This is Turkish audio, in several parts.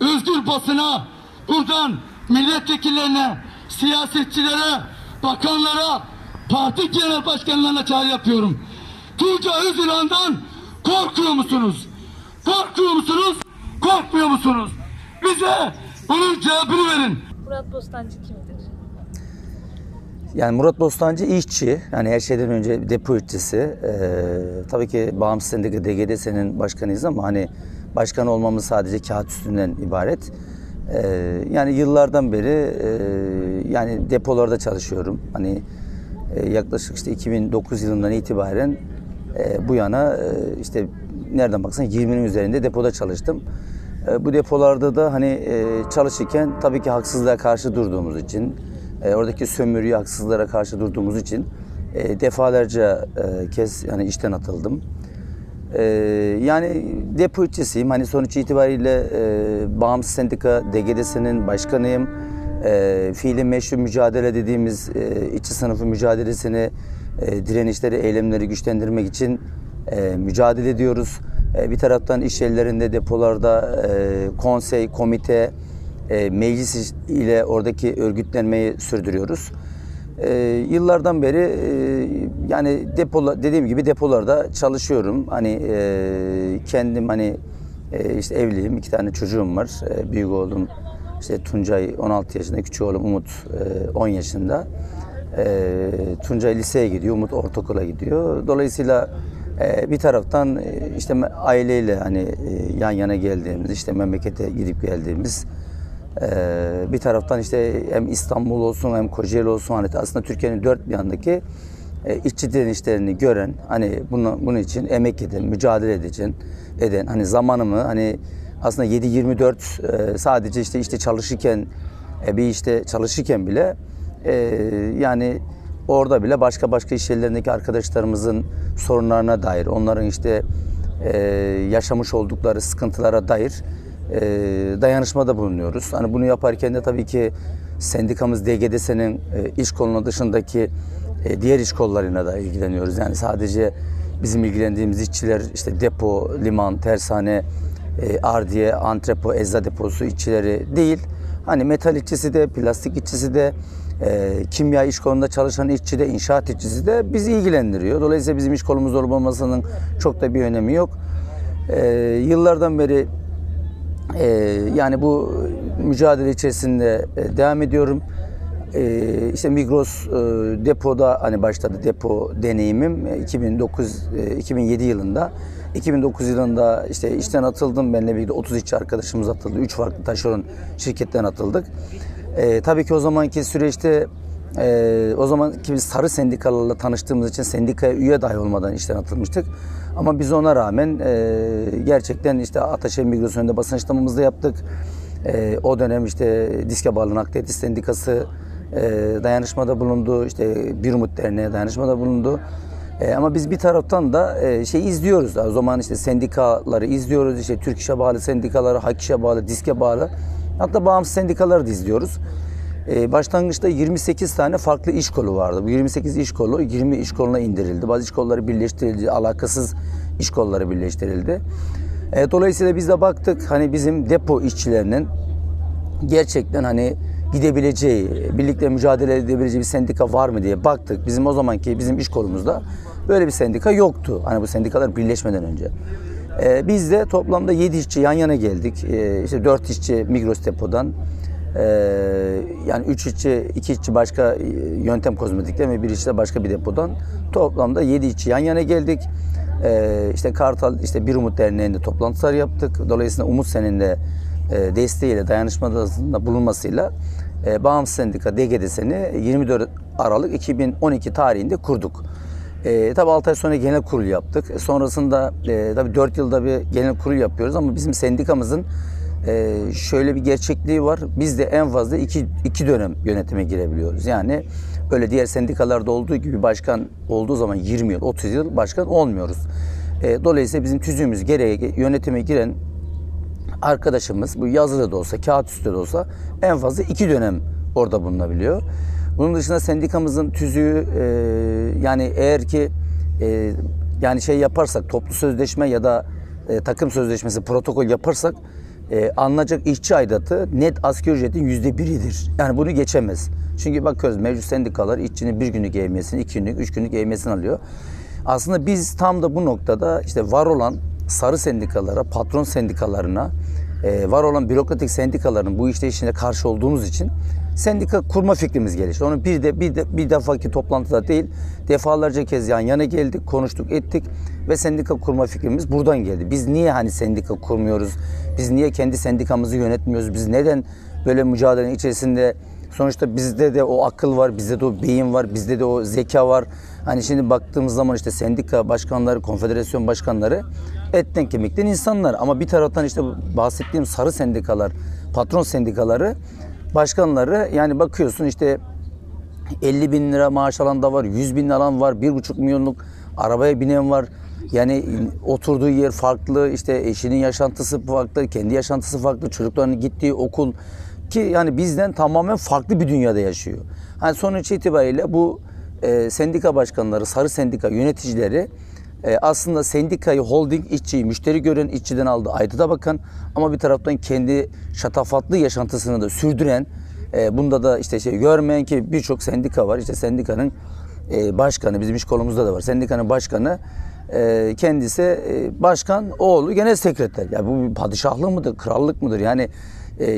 özgür basına, buradan milletvekillerine, siyasetçilere, bakanlara, parti genel başkanlarına çağrı yapıyorum. Tuğca Özülan'dan korkuyor musunuz? Korkuyor musunuz? Korkmuyor musunuz? Bize bunun cevabını verin. Murat Bostancı kimdir? Yani Murat Bostancı işçi, yani her şeyden önce depo işçisi. Ee, tabii ki Bağımsız Sendika DGDS'nin başkanıyız ama hani başkan olmamız sadece kağıt üstünden ibaret. Ee, yani yıllardan beri e, yani depolarda çalışıyorum. Hani e, yaklaşık işte 2009 yılından itibaren e, bu yana e, işte nereden baksan 20'nin üzerinde depoda çalıştım. E, Bu depolarda da hani e, çalışırken tabii ki haksızlığa karşı durduğumuz için, e, oradaki sömürüye, haksızlara karşı durduğumuz için e, defalarca e, kez yani işten atıldım. E, yani depo işçisiyim. Hani sonuç itibariyle e, Bağımsız Sendika DGDS'nin başkanıyım. E, fiili meşru mücadele dediğimiz e, işçi sınıfı mücadelesini, e, direnişleri, eylemleri güçlendirmek için e, mücadele ediyoruz. E, bir taraftan iş yerlerinde, depolarda e, konsey, komite, e, meclis ile oradaki örgütlenmeyi sürdürüyoruz. E, yıllardan beri e, yani depola dediğim gibi depolarda çalışıyorum. Hani e, kendim hani e, işte evliyim, iki tane çocuğum var. E, büyük oğlum işte Tuncay 16 yaşında, küçük oğlum Umut e, 10 yaşında. E, Tuncay liseye gidiyor, Umut ortaokula gidiyor. Dolayısıyla e, bir taraftan e, işte aileyle hani e, yan yana geldiğimiz, işte memlekete gidip geldiğimiz ee, bir taraftan işte hem İstanbul olsun hem Kocaeli olsun hani aslında Türkiye'nin dört bir yandaki e, işçi direnişlerini gören hani bunu, bunun için emek eden, mücadele edeceksin, eden hani zamanımı hani aslında 7-24 e, sadece işte işte çalışırken e, bir işte çalışırken bile e, yani orada bile başka başka iş yerlerindeki arkadaşlarımızın sorunlarına dair, onların işte yaşamış oldukları sıkıntılara dair e, dayanışmada bulunuyoruz. Hani bunu yaparken de tabii ki sendikamız DGDS'nin e, iş kolunun dışındaki e, diğer iş kollarıyla da ilgileniyoruz. Yani sadece bizim ilgilendiğimiz işçiler işte depo, liman, tersane, e, ardiye, antrepo, ecza deposu işçileri değil. Hani metal işçisi de, plastik işçisi de, e, kimya iş kolunda çalışan işçi de, inşaat işçisi de bizi ilgilendiriyor. Dolayısıyla bizim iş kolumuz olup olmasının çok da bir önemi yok. E, yıllardan beri ee, yani bu mücadele içerisinde e, devam ediyorum. Ee, işte Migros e, depoda hani başladı depo deneyimim E, 2009 e, 2007 yılında. 2009 yılında işte işten atıldım. Benimle birlikte 30 işçi arkadaşımız atıldı. 3 farklı taşeron şirketten atıldık. Ee, tabii ki o zamanki süreçte ee, o zamanki biz sarı sendikalarla tanıştığımız için sendikaya üye dahi olmadan işten atılmıştık. Ama biz ona rağmen e, gerçekten işte Ataşehir Migros önünde basın açıklamamızı yaptık. E, o dönem işte Diske Bağlı Nakliyat İş Sendikası e, dayanışmada bulundu. İşte Bir Umut Derneği dayanışmada bulundu. E, ama biz bir taraftan da e, şey izliyoruz. O zaman işte sendikaları izliyoruz. İşte Türk İş'e bağlı sendikaları, Hak İş'e bağlı, Disk'e bağlı. Hatta bağımsız sendikaları da izliyoruz. Ee, başlangıçta 28 tane farklı iş kolu vardı. Bu 28 iş kolu 20 iş koluna indirildi. Bazı iş kolları birleştirildi, alakasız iş kolları birleştirildi. Ee, dolayısıyla biz de baktık hani bizim depo işçilerinin gerçekten hani gidebileceği, birlikte mücadele edebileceği bir sendika var mı diye baktık. Bizim o zamanki bizim iş kolumuzda böyle bir sendika yoktu. Hani bu sendikalar birleşmeden önce. Ee, biz de toplamda 7 işçi yan yana geldik. Ee, işte 4 işçi Migros depodan, ee, yani 3 işçi, 2 işçi başka e, yöntem kozmetikten ve bir işçi de başka bir depodan. Toplamda 7 işçi yan yana geldik. Ee, işte Kartal, işte Bir Umut Derneği'nde toplantılar yaptık. Dolayısıyla Umut Sen'in de e, desteğiyle, dayanışmada bulunmasıyla e, Bağımsız Sendika DGDS'ni 24 Aralık 2012 tarihinde kurduk. E, tabii 6 ay sonra genel kurul yaptık. E, sonrasında e, tabii 4 yılda bir genel kurul yapıyoruz ama bizim sendikamızın e, şöyle bir gerçekliği var. Biz de en fazla iki, iki dönem yönetime girebiliyoruz. Yani öyle diğer sendikalarda olduğu gibi başkan olduğu zaman 20 yıl, 30 yıl başkan olmuyoruz. E, dolayısıyla bizim tüzüğümüz gereği yönetime giren arkadaşımız bu yazılı da olsa, kağıt üstü de olsa en fazla iki dönem orada bulunabiliyor. Bunun dışında sendikamızın tüzüğü e, yani eğer ki e, yani şey yaparsak toplu sözleşme ya da e, takım sözleşmesi protokol yaparsak e, alınacak işçi aidatı net asgari ücretin yüzde biridir. Yani bunu geçemez. Çünkü bakıyoruz mevcut sendikalar işçinin bir günlük eğmesini, iki günlük, üç günlük eğmesini alıyor. Aslında biz tam da bu noktada işte var olan sarı sendikalara, patron sendikalarına, e, var olan bürokratik sendikaların bu işleyişine karşı olduğumuz için sendika kurma fikrimiz gelişti. Onu bir de bir de bir defaki toplantıda değil, defalarca kez yan yana geldik, konuştuk, ettik ve sendika kurma fikrimiz buradan geldi. Biz niye hani sendika kurmuyoruz? Biz niye kendi sendikamızı yönetmiyoruz? Biz neden böyle mücadelenin içerisinde Sonuçta bizde de o akıl var, bizde de o beyin var, bizde de o zeka var. Hani şimdi baktığımız zaman işte sendika başkanları, konfederasyon başkanları etten kemikten insanlar. Ama bir taraftan işte bahsettiğim sarı sendikalar, patron sendikaları başkanları yani bakıyorsun işte 50 bin lira maaş alan da var, 100 bin alan var, 1,5 milyonluk arabaya binen var. Yani oturduğu yer farklı, işte eşinin yaşantısı farklı, kendi yaşantısı farklı, çocuklarının gittiği okul ki yani bizden tamamen farklı bir dünyada yaşıyor. Hani sonuç itibariyle bu e, sendika başkanları, sarı sendika yöneticileri e, aslında sendikayı holding işçiyi, müşteri gören işçiden aldı ayda bakan ama bir taraftan kendi şatafatlı yaşantısını da sürdüren e, bunda da işte şey görmeyen ki birçok sendika var. İşte sendikanın e, başkanı bizim iş kolumuzda da var. Sendikanın başkanı kendisi e, başkan oğlu genel sekreter. Ya bu bir padişahlık mıdır, krallık mıdır? Yani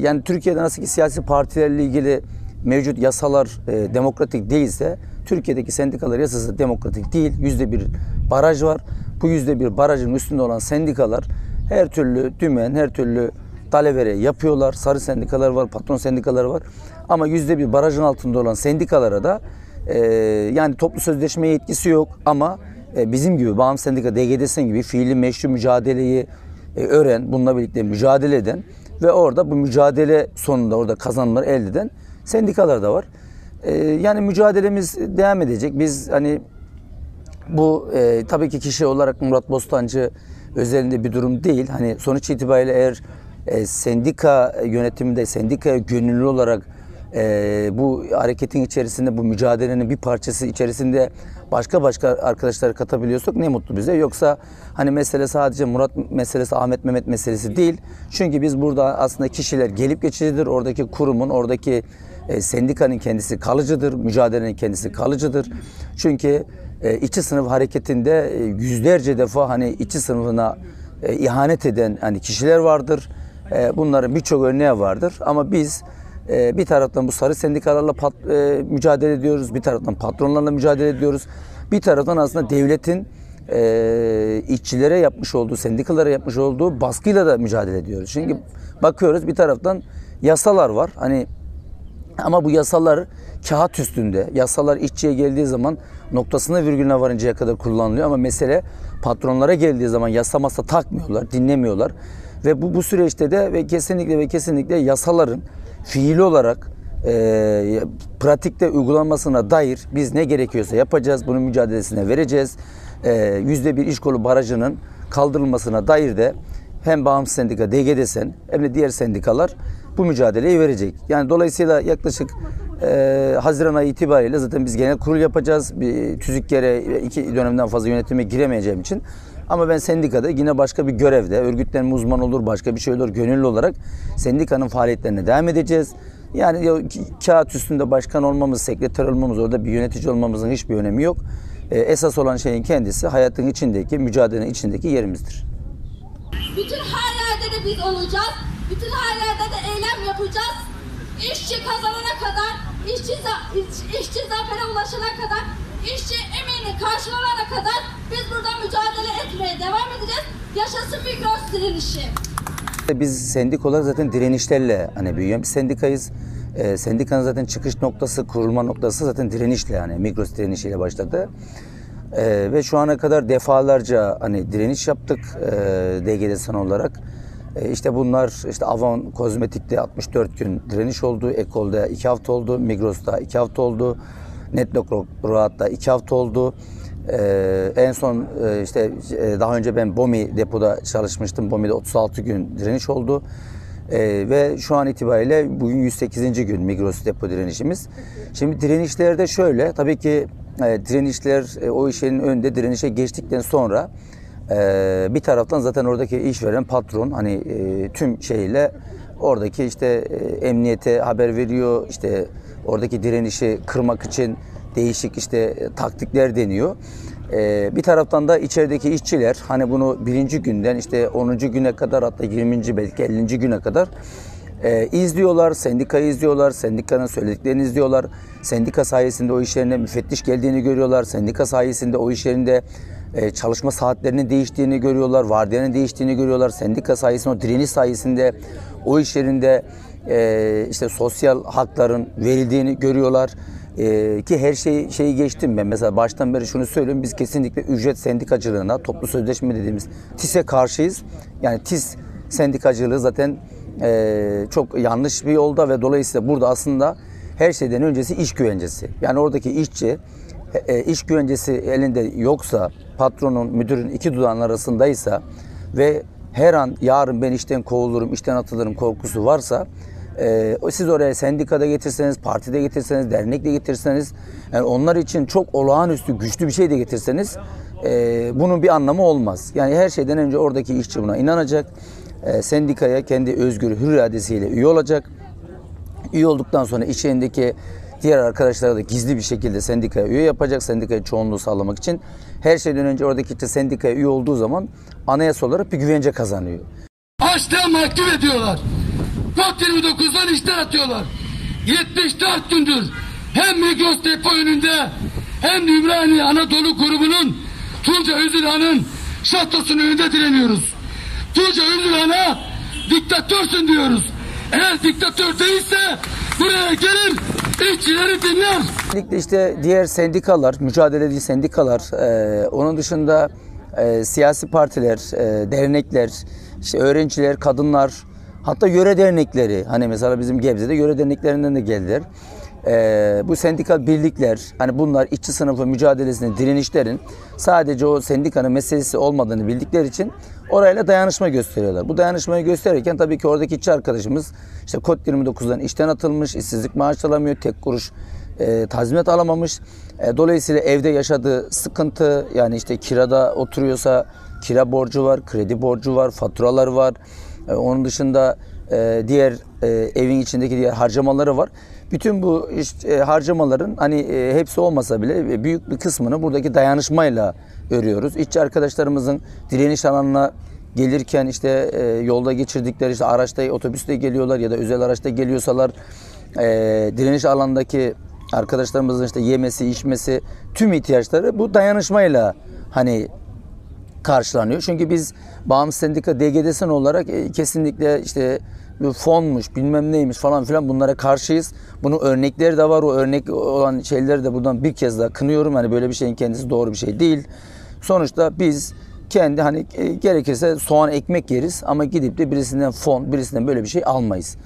yani Türkiye'de nasıl ki siyasi partilerle ilgili mevcut yasalar demokratik değilse Türkiye'deki sendikalar yasası demokratik değil. Yüzde bir baraj var. Bu yüzde bir barajın üstünde olan sendikalar her türlü dümen, her türlü talevere yapıyorlar. Sarı sendikalar var, patron sendikaları var. Ama yüzde bir barajın altında olan sendikalara da e, yani toplu sözleşme yetkisi yok ama e, bizim gibi bağımsız sendika DGDS'in gibi fiili meşru mücadeleyi e, öğren, bununla birlikte mücadele eden ve orada bu mücadele sonunda orada kazanımları elde eden sendikalar da var. E, yani mücadelemiz devam edecek. Biz hani bu e, tabii ki kişi olarak Murat Bostancı özelinde bir durum değil. Hani sonuç itibariyle eğer e, sendika yönetiminde sendikaya gönüllü olarak e, bu hareketin içerisinde bu mücadelenin bir parçası içerisinde başka başka arkadaşları katabiliyorsak ne mutlu bize. Yoksa hani mesele sadece Murat meselesi Ahmet Mehmet meselesi değil. Çünkü biz burada aslında kişiler gelip geçicidir. Oradaki kurumun, oradaki e, sendikanın kendisi kalıcıdır. Mücadelenin kendisi kalıcıdır. Çünkü e, içi sınıf hareketinde e, yüzlerce defa hani içi sınıfına e, ihanet eden hani kişiler vardır. E, bunların birçok örneği vardır. Ama biz e, bir taraftan bu sarı sendikalarla pat, e, mücadele ediyoruz. Bir taraftan patronlarla mücadele ediyoruz. Bir taraftan aslında devletin e, işçilere yapmış olduğu, sendikalara yapmış olduğu baskıyla da mücadele ediyoruz. Çünkü bakıyoruz bir taraftan yasalar var. Hani ama bu yasalar kağıt üstünde. Yasalar işçiye geldiği zaman noktasına virgülüne varıncaya kadar kullanılıyor ama mesele patronlara geldiği zaman yasa masa takmıyorlar, dinlemiyorlar. Ve bu, bu süreçte de ve kesinlikle ve kesinlikle yasaların fiili olarak e, pratikte uygulanmasına dair biz ne gerekiyorsa yapacağız. Bunun mücadelesine vereceğiz. E, yüzde bir iş kolu barajının kaldırılmasına dair de hem bağımsız sendika DGDS'en hem de diğer sendikalar bu mücadeleyi verecek. Yani dolayısıyla yaklaşık e, Haziran ayı itibariyle zaten biz genel kurul yapacağız. Bir tüzük kere iki dönemden fazla yönetime giremeyeceğim için. Ama ben sendikada yine başka bir görevde, örgütlenme uzman olur, başka bir şey olur, gönüllü olarak sendikanın faaliyetlerine devam edeceğiz. Yani ya, kağıt üstünde başkan olmamız, sekreter olmamız, orada bir yönetici olmamızın hiçbir önemi yok. E, esas olan şeyin kendisi hayatın içindeki, mücadelenin içindeki yerimizdir. Bütün her yerde de biz olacağız. Bütün her yerde de eylem yapacağız. İşçi kazanana kadar, işçi, za- iş- işçi zafere ulaşana kadar, işçi emeğini karşılanana kadar biz burada mücadele etmeye devam edeceğiz. Yaşasın Migros direnişi. Biz sendik zaten direnişlerle hani büyüyen bir sendikayız. Ee, sendikanın zaten çıkış noktası, kurulma noktası zaten direnişle yani Migros direnişiyle başladı. Ee, ve şu ana kadar defalarca hani direniş yaptık e, DGDSN olarak. E, işte bunlar işte Avon Kozmetik'te 64 gün direniş oldu, Ekol'da 2 hafta oldu, Migros'ta 2 hafta oldu, Netlog Rahat'ta 2 hafta oldu. Ee, en son e, işte e, daha önce ben BOMI depoda çalışmıştım. BOMI'de 36 gün direniş oldu. Ee, ve şu an itibariyle bugün 108. gün Migros depo direnişimiz. Şimdi direnişlerde şöyle tabii ki e, direnişler e, o işin önünde direnişe geçtikten sonra Ee, bir taraftan zaten oradaki işveren patron hani e, tüm şeyle oradaki işte e, emniyete haber veriyor. işte oradaki direnişi kırmak için değişik işte e, taktikler deniyor. Ee, bir taraftan da içerideki işçiler hani bunu birinci günden işte 10. güne kadar hatta 20. belki 50. güne kadar izliyorlar, sendikayı izliyorlar, sendikanın söylediklerini izliyorlar. Sendika sayesinde o iş yerine müfettiş geldiğini görüyorlar. Sendika sayesinde o iş yerinde e, çalışma saatlerinin değiştiğini görüyorlar, vardiyanın değiştiğini görüyorlar. Sendika sayesinde, o direniş sayesinde o iş yerinde e, işte sosyal hakların verildiğini görüyorlar. E, ki her şeyi şeyi geçtim ben. Mesela baştan beri şunu söylüyorum. Biz kesinlikle ücret sendikacılığına, toplu sözleşme dediğimiz TİS'e karşıyız. Yani TİS sendikacılığı zaten e, çok yanlış bir yolda ve dolayısıyla burada aslında her şeyden öncesi iş güvencesi. Yani oradaki işçi e, iş güvencesi elinde yoksa, patronun, müdürün iki dudağın arasındaysa ve her an yarın ben işten kovulurum, işten atılırım korkusu varsa e, siz oraya sendikada getirseniz, partide getirseniz, dernekle getirseniz, yani onlar için çok olağanüstü güçlü bir şey de getirseniz e, bunun bir anlamı olmaz. Yani her şeyden önce oradaki işçi buna inanacak, e, sendikaya kendi özgür hür iradesiyle üye olacak. Üye olduktan sonra içindeki diğer arkadaşlara da gizli bir şekilde sendikaya üye yapacak. Sendikaya çoğunluğu sağlamak için. Her şeyden önce oradaki işte sendikaya üye olduğu zaman anayasa olarak bir güvence kazanıyor. Açlığa mahkum ediyorlar. Kod 29'dan işten atıyorlar. 74 gündür hem Migros depo önünde hem Ümraniye Anadolu grubunun Tunca Üzülhan'ın şatosunun önünde direniyoruz. Tunca Üzülhan'a diktatörsün diyoruz. Eğer diktatör değilse buraya gelir işçileri dinler. Özellikle işte diğer sendikalar, mücadeleci sendikalar, e, onun dışında e, siyasi partiler, e, dernekler, işte öğrenciler, kadınlar, hatta yöre dernekleri, hani mesela bizim Gebze'de yöre derneklerinden de geldiler. E, bu sendikal birlikler, hani bunlar işçi sınıfı mücadelesinde direnişlerin sadece o sendikanın meselesi olmadığını bildikleri için orayla dayanışma gösteriyorlar. Bu dayanışmayı gösterirken tabii ki oradaki işçi arkadaşımız işte kod 29'dan işten atılmış, işsizlik maaşı alamıyor, tek kuruş e, tazminat alamamış. E, dolayısıyla evde yaşadığı sıkıntı yani işte kirada oturuyorsa kira borcu var, kredi borcu var, faturalar var. E, onun dışında e, diğer e, evin içindeki diğer harcamaları var. Bütün bu iş, e, harcamaların hani e, hepsi olmasa bile e, büyük bir kısmını buradaki dayanışmayla örüyoruz. İşçi arkadaşlarımızın direniş alanına gelirken işte e, yolda geçirdikleri işte araçta otobüste geliyorlar ya da özel araçta geliyorsalar direniş alandaki arkadaşlarımızın işte yemesi, içmesi tüm ihtiyaçları bu dayanışmayla hani karşılanıyor. Çünkü biz bağımsız sendika DGDSN olarak kesinlikle işte fonmuş bilmem neymiş falan filan bunlara karşıyız. Bunun örnekleri de var. O örnek olan şeyleri de buradan bir kez daha kınıyorum. Hani böyle bir şeyin kendisi doğru bir şey değil. Sonuçta biz kendi hani e, gerekirse soğan ekmek yeriz ama gidip de birisinden fon, birisinden böyle bir şey almayız.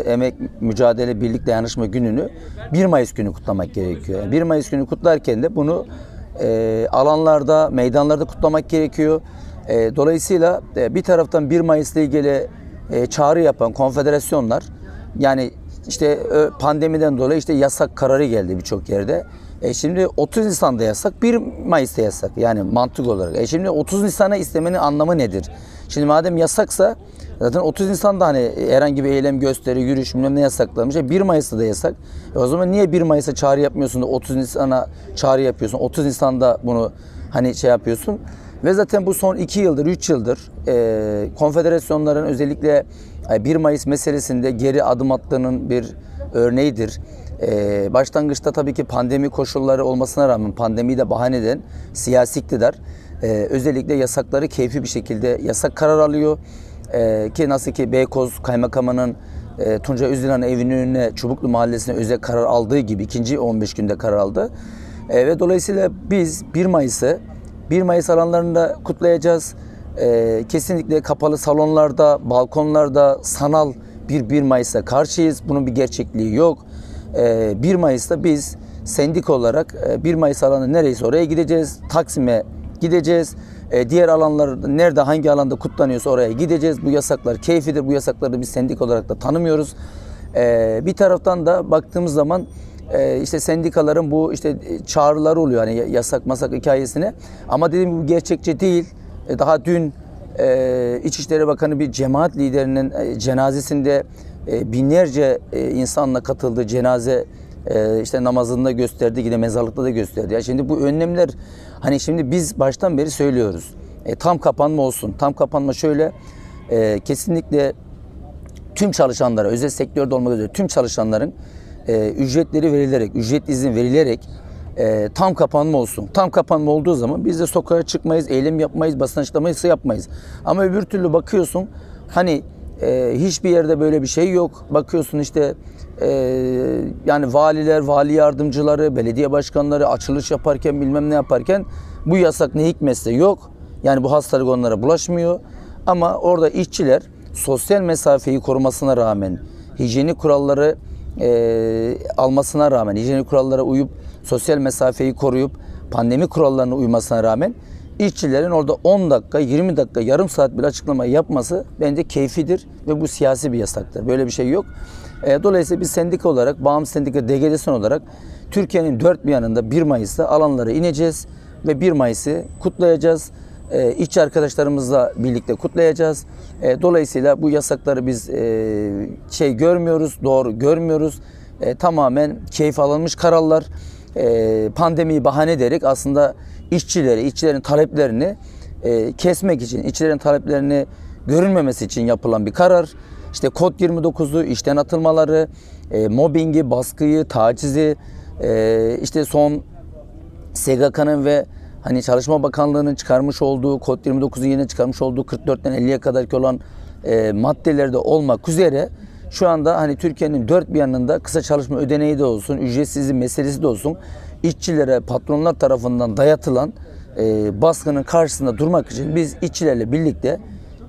Emek Mücadele Birlik Dayanışma Günü'nü 1 Mayıs günü kutlamak gerekiyor. Yani 1 Mayıs günü kutlarken de bunu e, alanlarda, meydanlarda kutlamak gerekiyor. E, dolayısıyla e, bir taraftan 1 Mayıs'la ilgili e, çağrı yapan konfederasyonlar yani işte pandemiden dolayı işte yasak kararı geldi birçok yerde. E şimdi 30 Nisan'da yasak, 1 Mayıs'ta yasak. Yani mantık olarak. E şimdi 30 Nisan'a istemenin anlamı nedir? Şimdi madem yasaksa zaten 30 Nisan'da hani herhangi bir eylem, gösteri, yürüyüş bilmem ne yasaklamış. E 1 Mayıs'ta da yasak. E o zaman niye 1 Mayıs'a çağrı yapmıyorsun da 30 Nisan'a çağrı yapıyorsun? 30 Nisan'da bunu hani şey yapıyorsun. Ve zaten bu son 2 yıldır, 3 yıldır e, konfederasyonların özellikle e, 1 Mayıs meselesinde geri adım attığının bir örneğidir. E, başlangıçta tabii ki pandemi koşulları olmasına rağmen pandemiyi de bahane eden siyasi iktidar e, özellikle yasakları keyfi bir şekilde yasak karar alıyor. E, ki nasıl ki Beykoz Kaymakamı'nın e, Tunca Özdilan evinin önüne Çubuklu Mahallesi'ne özel karar aldığı gibi ikinci 15 günde karar aldı. E, ve dolayısıyla biz 1 Mayıs'ı 1 Mayıs alanlarında kutlayacağız. E, kesinlikle kapalı salonlarda, balkonlarda sanal bir 1 Mayıs'a karşıyız. Bunun bir gerçekliği yok. E, 1 Mayıs'ta biz sendik olarak e, 1 Mayıs alanı nereyse oraya gideceğiz. Taksim'e gideceğiz E, diğer alanlar nerede hangi alanda kutlanıyorsa oraya gideceğiz. Bu yasaklar keyfidir. Bu yasakları biz sendik olarak da tanımıyoruz. E, bir taraftan da baktığımız zaman e, işte sendikaların bu işte çağrıları oluyor hani yasak masak hikayesine. Ama dediğim gibi bu gerçekçi değil. Daha dün İçişleri Bakanı bir cemaat liderinin cenazesinde binlerce insanla katıldığı cenaze e, işte namazında gösterdi yine mezarlıkta da gösterdi. Ya şimdi bu önlemler hani şimdi biz baştan beri söylüyoruz. E, tam kapanma olsun. Tam kapanma şöyle e, kesinlikle tüm çalışanlara özel sektörde olmak üzere tüm çalışanların e, ücretleri verilerek, ücret izin verilerek e, tam kapanma olsun. Tam kapanma olduğu zaman biz de sokağa çıkmayız, eylem yapmayız, basın açıklamayı yapmayız. Ama öbür türlü bakıyorsun hani e, hiçbir yerde böyle bir şey yok. Bakıyorsun işte e, yani valiler, vali yardımcıları, belediye başkanları açılış yaparken bilmem ne yaparken bu yasak ne hikmetse yok. Yani bu hastalık onlara bulaşmıyor. Ama orada işçiler sosyal mesafeyi korumasına rağmen, hijyenik kuralları e, almasına rağmen, hijyenik kurallara uyup sosyal mesafeyi koruyup pandemi kurallarına uymasına rağmen işçilerin orada 10 dakika, 20 dakika, yarım saat bile açıklama yapması bence keyfidir ve bu siyasi bir yasaktır. Böyle bir şey yok. E, dolayısıyla biz sendika olarak, bağımsız sendika DGD'sin olarak Türkiye'nin dört bir yanında 1 Mayıs'ta alanlara ineceğiz ve 1 Mayıs'ı kutlayacağız. E, işçi arkadaşlarımızla birlikte kutlayacağız. E, dolayısıyla bu yasakları biz e, şey görmüyoruz, doğru görmüyoruz. E, tamamen keyif alınmış kararlar. E, pandemiyi bahane ederek aslında işçileri, işçilerin taleplerini e, kesmek için, işçilerin taleplerini görünmemesi için yapılan bir karar. İşte kod 29'u, işten atılmaları, e, mobbingi, baskıyı, tacizi, e, işte son SGK'nın ve hani Çalışma Bakanlığı'nın çıkarmış olduğu kod 29'un yine çıkarmış olduğu 44'ten 50'ye kadarki olan e, maddelerde olmak üzere şu anda hani Türkiye'nin dört bir yanında kısa çalışma ödeneği de olsun, ücretsizlik meselesi de olsun işçilere patronlar tarafından dayatılan e, baskının karşısında durmak için biz işçilerle birlikte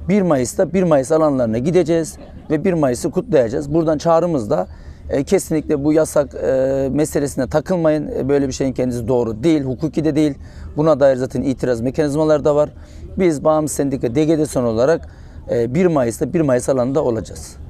1 Mayıs'ta 1 Mayıs alanlarına gideceğiz ve 1 Mayıs'ı kutlayacağız. Buradan çağrımız da e, kesinlikle bu yasak e, meselesine takılmayın. E, böyle bir şeyin kendisi doğru değil, hukuki de değil. Buna dair zaten itiraz mekanizmaları da var. Biz bağımsız sendika DGD son olarak e, 1 Mayıs'ta 1 Mayıs alanında olacağız.